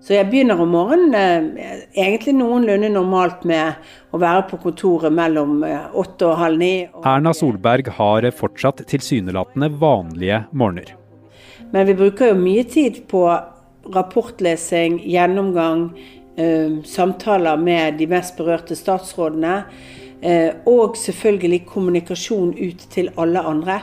Så jeg begynner om morgenen eh, egentlig noenlunde normalt med å være på kontoret mellom eh, åtte og halv ni. Erna Solberg har fortsatt tilsynelatende vanlige morgener. Men vi bruker jo mye tid på rapportlesing, gjennomgang, eh, samtaler med de mest berørte statsrådene. Og selvfølgelig kommunikasjon ut til alle andre.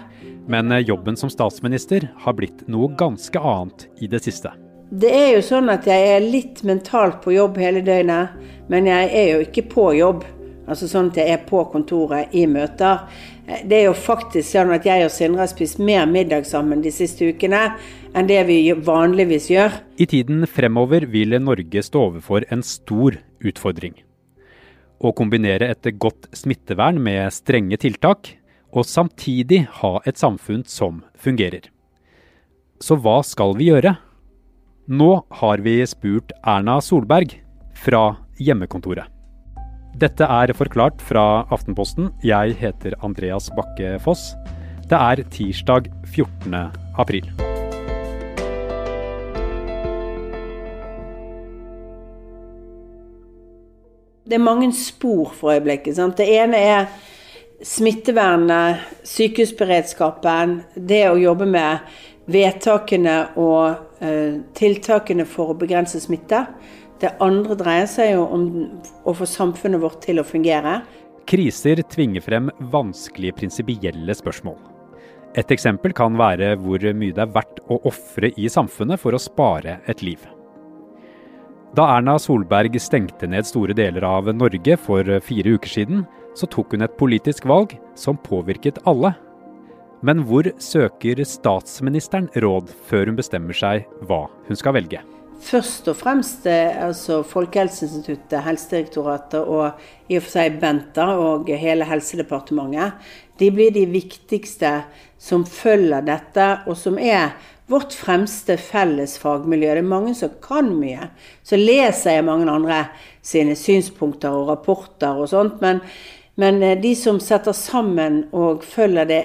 Men jobben som statsminister har blitt noe ganske annet i det siste. Det er jo sånn at jeg er litt mentalt på jobb hele døgnet, men jeg er jo ikke på jobb. Altså sånn at jeg er på kontoret i møter. Det er jo faktisk sånn at jeg og Sindre har spist mer middag sammen de siste ukene enn det vi vanligvis gjør. I tiden fremover vil Norge stå overfor en stor utfordring. Å kombinere et godt smittevern med strenge tiltak, og samtidig ha et samfunn som fungerer. Så hva skal vi gjøre? Nå har vi spurt Erna Solberg fra hjemmekontoret. Dette er Forklart fra Aftenposten. Jeg heter Andreas Bakke Foss. Det er tirsdag 14. april. Det er mange spor for øyeblikket. Sant? Det ene er smittevernet, sykehusberedskapen, det å jobbe med vedtakene og eh, tiltakene for å begrense smitte. Det andre dreier seg jo om å få samfunnet vårt til å fungere. Kriser tvinger frem vanskelige prinsipielle spørsmål. Et eksempel kan være hvor mye det er verdt å ofre i samfunnet for å spare et liv. Da Erna Solberg stengte ned store deler av Norge for fire uker siden, så tok hun et politisk valg som påvirket alle. Men hvor søker statsministeren råd før hun bestemmer seg hva hun skal velge? Først og fremst eh, altså Folkehelseinstituttet, Helsedirektoratet og i og for seg Benta og hele Helsedepartementet. De blir de viktigste som følger dette, og som er vårt fremste felles fagmiljø. Det er mange som kan mye. Så leser jeg mange andre sine synspunkter og rapporter og sånt. Men, men eh, de som setter sammen og følger det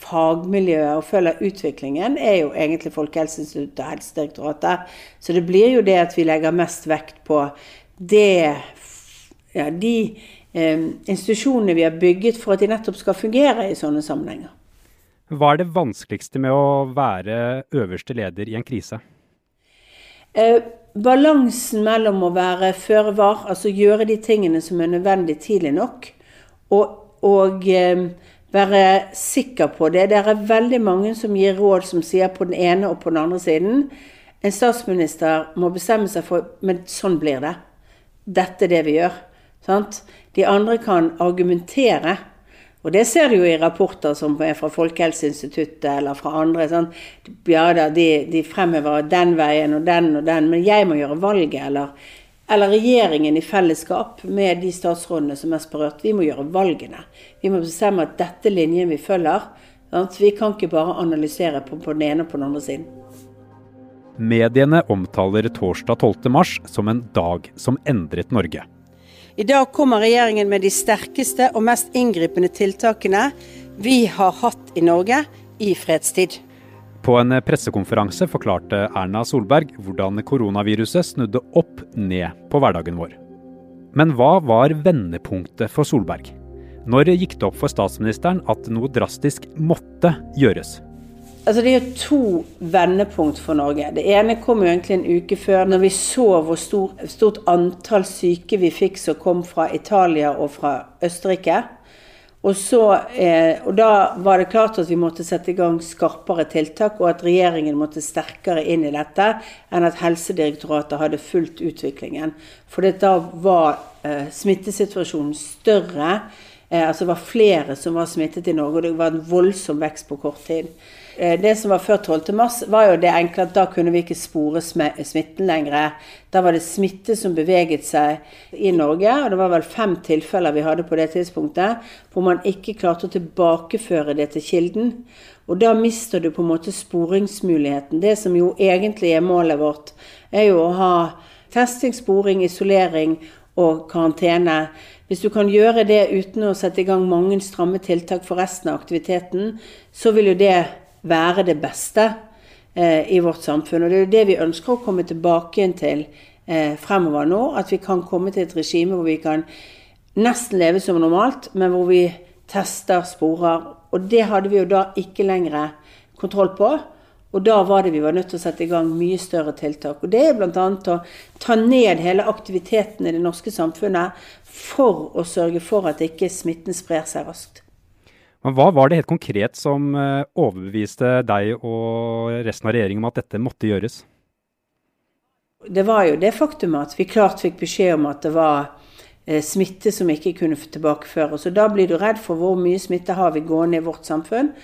fagmiljøet og følger utviklingen, er jo egentlig Folkehelseinstituttet og Helsedirektoratet. Så det blir jo det at vi legger mest vekt på det ja, de eh, institusjonene vi har bygget for at de nettopp skal fungere i sånne sammenhenger. Hva er det vanskeligste med å være øverste leder i en krise? Eh, balansen mellom å være føre var, altså gjøre de tingene som er nødvendig tidlig nok, og, og eh, være sikker på det. Det er veldig mange som gir råd som sier på den ene og på den andre siden. En statsminister må bestemme seg for Men sånn blir det. Dette er det vi gjør. Sant? De andre kan argumentere. Og det ser du jo i rapporter som er fra Folkehelseinstituttet eller fra andre. Sånn. Ja da, de, de fremhever den veien og den og den, men jeg må gjøre valget. Eller eller regjeringen i fellesskap med de statsrådene som er mest berørt. Vi må gjøre valgene. Vi må bestemme at dette er linjen vi følger. Sant? Vi kan ikke bare analysere på, på den ene og på den andre siden. Mediene omtaler torsdag 12.3 som en dag som endret Norge. I dag kommer regjeringen med de sterkeste og mest inngripende tiltakene vi har hatt i Norge i fredstid. På en pressekonferanse forklarte Erna Solberg hvordan koronaviruset snudde opp ned på hverdagen vår. Men hva var vendepunktet for Solberg? Når gikk det opp for statsministeren at noe drastisk måtte gjøres? Altså Det er to vendepunkt for Norge. Det ene kom jo egentlig en uke før, når vi så hvor stor, stort antall syke vi fikk som kom fra Italia og fra Østerrike. Og, så, eh, og, da var det klart at vi måtte sette i gang skarpere tiltak, og at regjeringen måtte sterkere inn i dette enn at Helsedirektoratet hadde fulgt utviklingen. For da var eh, smittesituasjonen større. Eh, altså det var flere som var smittet i Norge, og det var en voldsom vekst på kort tid. Eh, det som var før 12.3, var jo det enkle at da kunne vi ikke spore smitten lenger. Da var det smitte som beveget seg i Norge, og det var vel fem tilfeller vi hadde på det tidspunktet hvor man ikke klarte å tilbakeføre det til kilden. Og da mister du på en måte sporingsmuligheten. Det som jo egentlig er målet vårt, er jo å ha testing, sporing, isolering og karantene. Hvis du kan gjøre det uten å sette i gang mange stramme tiltak for resten av aktiviteten, så vil jo det være det beste eh, i vårt samfunn. Og det er jo det vi ønsker å komme tilbake til eh, fremover nå. At vi kan komme til et regime hvor vi kan nesten leve som normalt, men hvor vi tester, sporer. Og det hadde vi jo da ikke lenger kontroll på. Og da var det vi var nødt til å sette i gang mye større tiltak. Og det er bl.a. å ta ned hele aktiviteten i det norske samfunnet for å sørge for at ikke smitten sprer seg raskt. Men Hva var det helt konkret som eh, overbeviste deg og resten av regjeringen om at dette måtte gjøres? Det var jo det faktum at vi klart fikk beskjed om at det var eh, smitte som ikke kunne tilbakeføres. Og da blir du redd for hvor mye smitte har vi gående i vårt samfunn,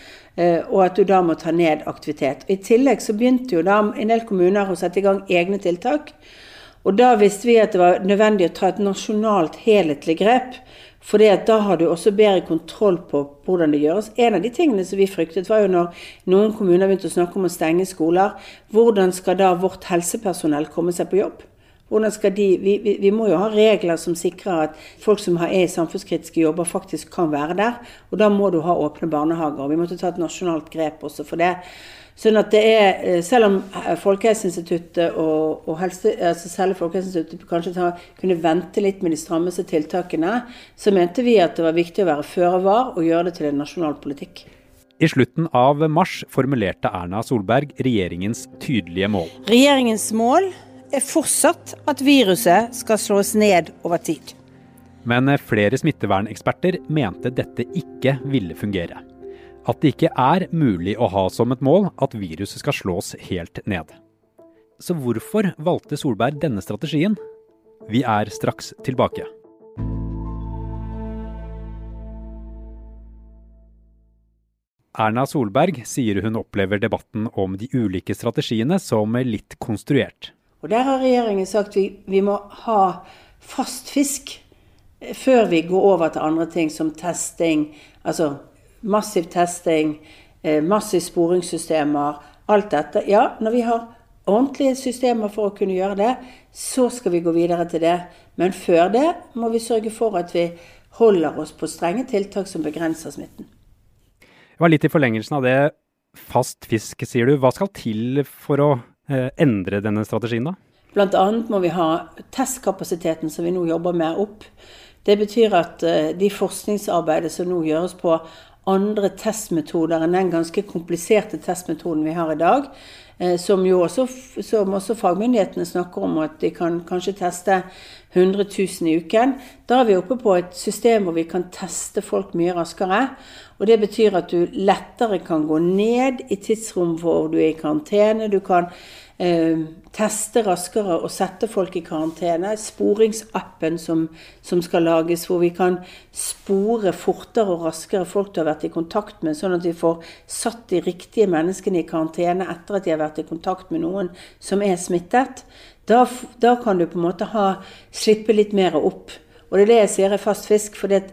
eh, og at du da må ta ned aktivitet. I tillegg så begynte jo da en del kommuner å sette i gang egne tiltak. Og da visste vi at det var nødvendig å ta et nasjonalt helhetlig grep for da har du også bedre kontroll på hvordan det gjøres. En av de tingene som vi fryktet, var jo når noen kommuner begynte å snakke om å stenge skoler. Hvordan skal da vårt helsepersonell komme seg på jobb? De, vi, vi, vi må jo ha regler som sikrer at folk som er i samfunnskritiske jobber, faktisk kan være der. Og da må du ha åpne barnehager. og Vi måtte ta et nasjonalt grep også for det. Sånn at det er, eh, Selv om Folkehelseinstituttet og, og helse, altså selv Folkehelseinstituttet kanskje ta, kunne vente litt med de strammeste tiltakene, så mente vi at det var viktig å være føre var og gjøre det til en nasjonal politikk. I slutten av mars formulerte Erna Solberg regjeringens tydelige mål. Regjeringens mål er fortsatt at viruset skal slås ned over tid. Men flere smitteverneksperter mente dette ikke ville fungere at det ikke er mulig å ha som et mål at viruset skal slås helt ned. Så hvorfor valgte Solberg denne strategien? Vi er straks tilbake. Erna Solberg sier hun opplever debatten om de ulike strategiene som litt konstruert. Og Der har regjeringen sagt vi, vi må ha fast fisk før vi går over til andre ting som testing, altså massiv testing, massiv massive sporingssystemer, alt dette. Ja, når vi har ordentlige systemer for å kunne gjøre det, så skal vi gå videre til det. Men før det må vi sørge for at vi holder oss på strenge tiltak som begrenser smitten. Det var litt i forlengelsen av det. Fast fisk, sier du. Hva skal til for å eh, endre denne strategien, da? Bl.a. må vi ha testkapasiteten som vi nå jobber med, opp. Det betyr at eh, de forskningsarbeidet som nå gjøres på andre testmetoder enn den ganske kompliserte testmetoden vi har i dag. Eh, som jo også, som også fagmyndighetene snakker om, at de kan kanskje teste 100 000 i uken. Da er vi oppe på et system hvor vi kan teste folk mye raskere. Og det betyr at du lettere kan gå ned i tidsrom hvor du er i karantene. Du kan teste raskere og sette folk i karantene. Sporingsappen som, som, skal lages, hvor vi kan spore fortere og raskere folk du har vært i kontakt med, sånn at vi får satt de riktige menneskene i karantene etter at de har vært i kontakt med noen som er smittet. Da, da kan du på en måte ha, slippe litt mer opp. Og det er det jeg sier er fast fisk. for det,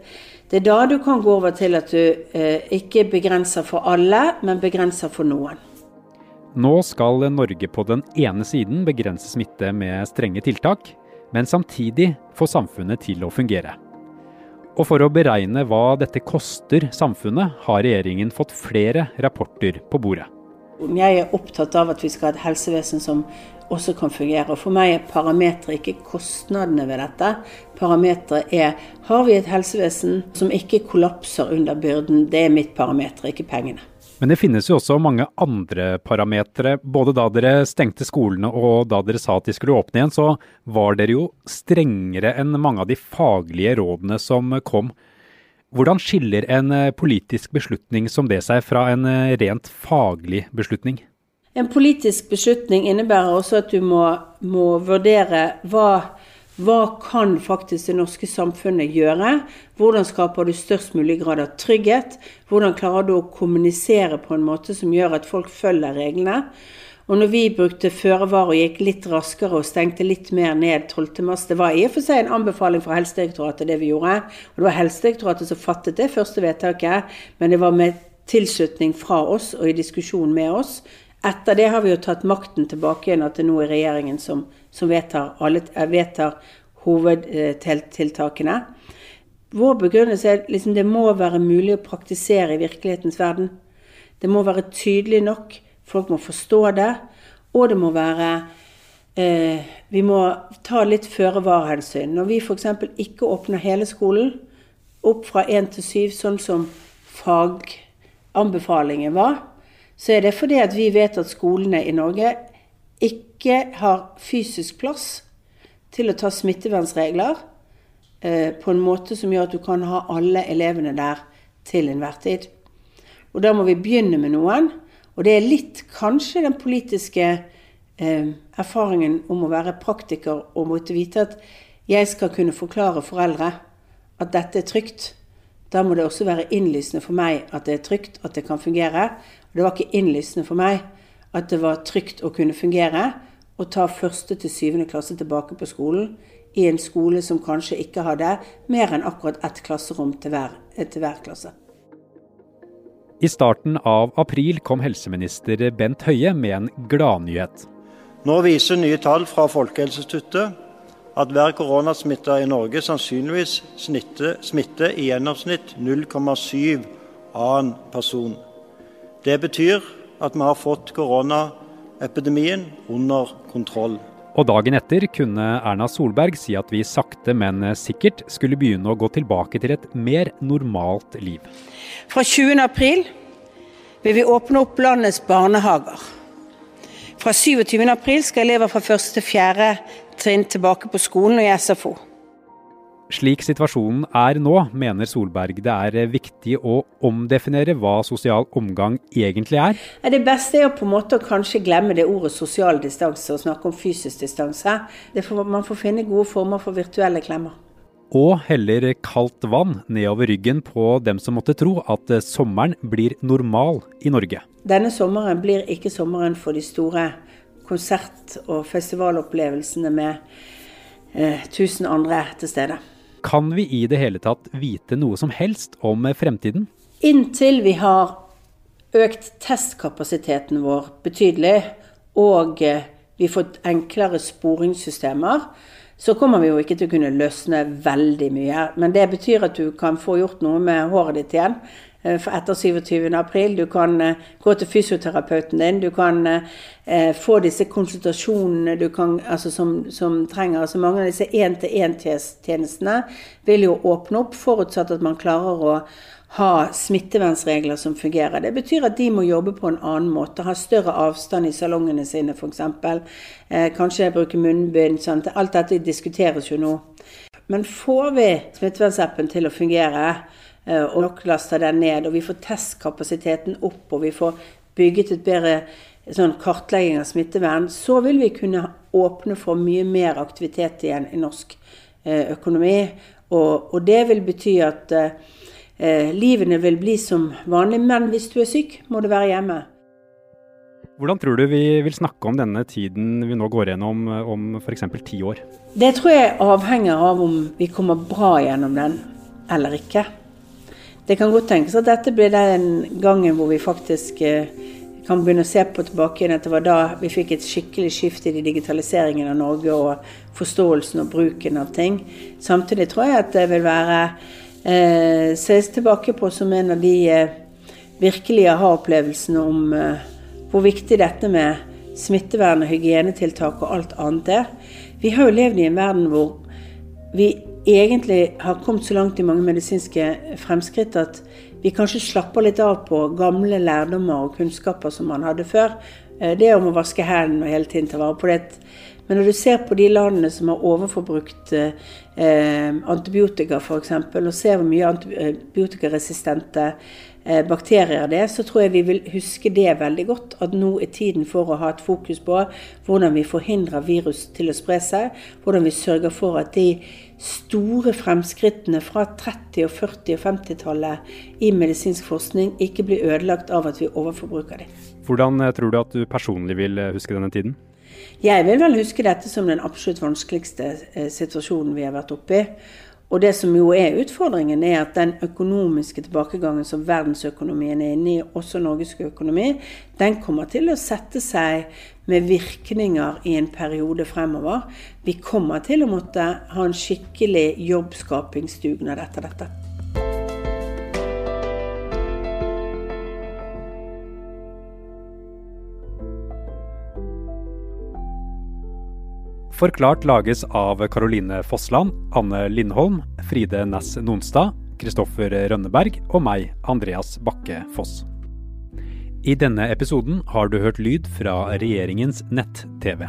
det er da du kan gå over til at du eh, ikke begrenser for alle, men begrenser for noen. Nå skal Norge på den ene siden begrense smitte med strenge tiltak, men samtidig få samfunnet til å fungere. Og for å beregne hva dette koster samfunnet, har regjeringen fått flere rapporter på bordet. Jeg er opptatt av at vi skal ha et helsevesen som også kan fungere. Og For meg er parameteret ikke kostnadene ved dette. Parameteret er har vi et helsevesen som ikke kollapser under byrden. Det er mitt parameter, ikke pengene. Men det finnes jo også mange andre parametere. Både da dere stengte skolene og da dere sa at de skulle åpne igjen, så var dere jo strengere enn mange av de faglige rådene som kom. Hvordan skiller en eh, politisk beslutning som det seg fra en eh, rent faglig beslutning? En politisk beslutning innebærer også at du må, må vurdere hva hva kan faktisk det norske samfunnet gjøre? Hvordan skaper du størst mulig grad av trygghet? Hvordan klarer du å kommunisere på en måte som gjør at folk følger reglene? Og når vi brukte føre var og gikk litt raskere og stengte litt mer ned 12.3, det var i og for seg en anbefaling fra Helsedirektoratet det vi gjorde. Og det var Helsedirektoratet som fattet det første vedtaket, men det var med tilslutning fra oss og i diskusjon med oss. Etter det har vi jo tatt makten tilbake igjen, at det nå er regjeringen som som vedtar, eh, vedtar hovedtiltakene. Vår begrunnelse er liksom det må være mulig å praktisere i virkelighetens verden. Det må være tydelig nok, folk må forstå det, og det må være eh, vi må ta litt føre-var-hensyn. Når vi f.eks. ikke åpner hele skolen opp fra én til syv, sånn som faganbefalingen var, så er det fordi at vi vet at skolene i Norge ikke har fysisk plass til å ta smittevernregler eh, på en måte som gjør at du kan ha alle elevene der til enhver tid. Og da må vi begynne med noen. Og det er litt kanskje den politiske eh, erfaringen om å være praktiker og måtte vite at jeg skal kunne forklare foreldre at dette er trygt. Da må det også være innlysende for meg at det er trygt, at det kan fungere. Det var ikke innlysende for meg at det var trygt å kunne fungere å ta første til syvende klasse tilbake på skolen i en skole som kanskje ikke hadde mer enn akkurat ett klasserom til hver, til hver klasse. I starten av april kom helseminister Bent Høie med en gladnyhet. Nå viser nye tall fra Folkehelseinstituttet at hver koronasmitta i Norge sannsynligvis smitter, smitter i gjennomsnitt 0,7 annen person. Det betyr at vi har fått koronaepidemien under kontroll. Og dagen etter kunne Erna Solberg si at vi sakte, men sikkert skulle begynne å gå tilbake til et mer normalt liv. Fra 20. april vil vi åpne opp landets barnehager. Fra 27. april skal elever fra 1. til 4. trinn tilbake på skolen og i SFO. Slik situasjonen er nå, mener Solberg det er viktig å omdefinere hva sosial omgang egentlig er. Det beste er på en måte å kanskje glemme det ordet sosial distanse og snakke om fysisk distanse. Får, man får finne gode former for virtuelle klemmer. Og heller kaldt vann nedover ryggen på dem som måtte tro at sommeren blir normal i Norge. Denne sommeren blir ikke sommeren for de store konsert- og festivalopplevelsene med eh, tusen andre til stede. Kan vi i det hele tatt vite noe som helst om fremtiden? Inntil vi har økt testkapasiteten vår betydelig, og eh, vi får enklere sporingssystemer, så kommer vi jo ikke til å kunne løsne veldig mye. Men det betyr at du kan få gjort noe med håret ditt igjen. Eh, etter 27. april. Du kan eh, gå til fysioterapeuten din. Du kan eh, få disse konsultasjonene du kan, altså som, som, trenger. altså Mange av disse én-til-én-tjenestene vil jo åpne opp, forutsatt at man klarer å ha smittevernregler som fungerer. Det betyr at de må jobbe på en annen måte. Ha større avstand i salongene sine, f.eks. Eh, kanskje bruke munnbind. Sant? Alt dette diskuteres jo nå. Men får vi smittevernsappen til å fungere, og nok laster den ned. Og vi får testkapasiteten opp, og vi får bygget et bedre sånn kartlegging av smittevern, så vil vi kunne åpne for mye mer aktivitet igjen i norsk eh, økonomi. Og, og det vil bety at eh, livene vil bli som vanlig, men hvis du er syk, må du være hjemme. Hvordan tror du vi vil snakke om denne tiden vi nå går gjennom om f.eks. ti år? Det tror jeg avhenger av om vi kommer bra gjennom den eller ikke. Det kan godt tenkes at dette blir den gangen hvor vi faktisk eh, kan begynne å se på tilbake igjen at det var da vi fikk et skikkelig skift i digitaliseringen av Norge og forståelsen og bruken av ting. Samtidig tror jeg at det vil være eh, ses tilbake på som en av de eh, virkelige aha-opplevelsene om eh, hvor viktig dette med smittevern og hygienetiltak og alt annet er. Vi har jo levd i en verden hvor vi egentlig har kommet så langt i mange medisinske fremskritt at vi kanskje slapper litt av på gamle lærdommer og kunnskaper som man hadde før. Eh, det om å vaske hendene og hele tiden ta vare på det. Men når du ser på de landene som har overforbrukt eh, antibiotika f.eks., og ser hvor mye antibiotikaresistente eh, bakterier det er, så tror jeg vi vil huske det veldig godt. At nå er tiden for å ha et fokus på hvordan vi forhindrer virus til å spre seg. Hvordan vi sørger for at de store fremskrittene fra 30-, og 40- og 50-tallet i medisinsk forskning ikke blir ødelagt av at vi overforbruker dem. Hvordan eh, tror du at du personlig vil eh, huske denne tiden? Jeg vil vel huske dette som den absolutt vanskeligste eh, situasjonen vi har vært oppe i. Og det som jo er utfordringen, er at den økonomiske tilbakegangen som verdensøkonomien er inne i, også Norges økonomi, den kommer til å sette seg med virkninger i en periode fremover. Vi kommer til å måtte ha en skikkelig jobbskapingsdugnad etter dette. Forklart lages av Caroline Fossland, Anne Lindholm, Fride Næss Nonstad, Kristoffer Rønneberg og meg, Andreas Bakke Foss. I denne episoden har du hørt lyd fra regjeringens nett-TV.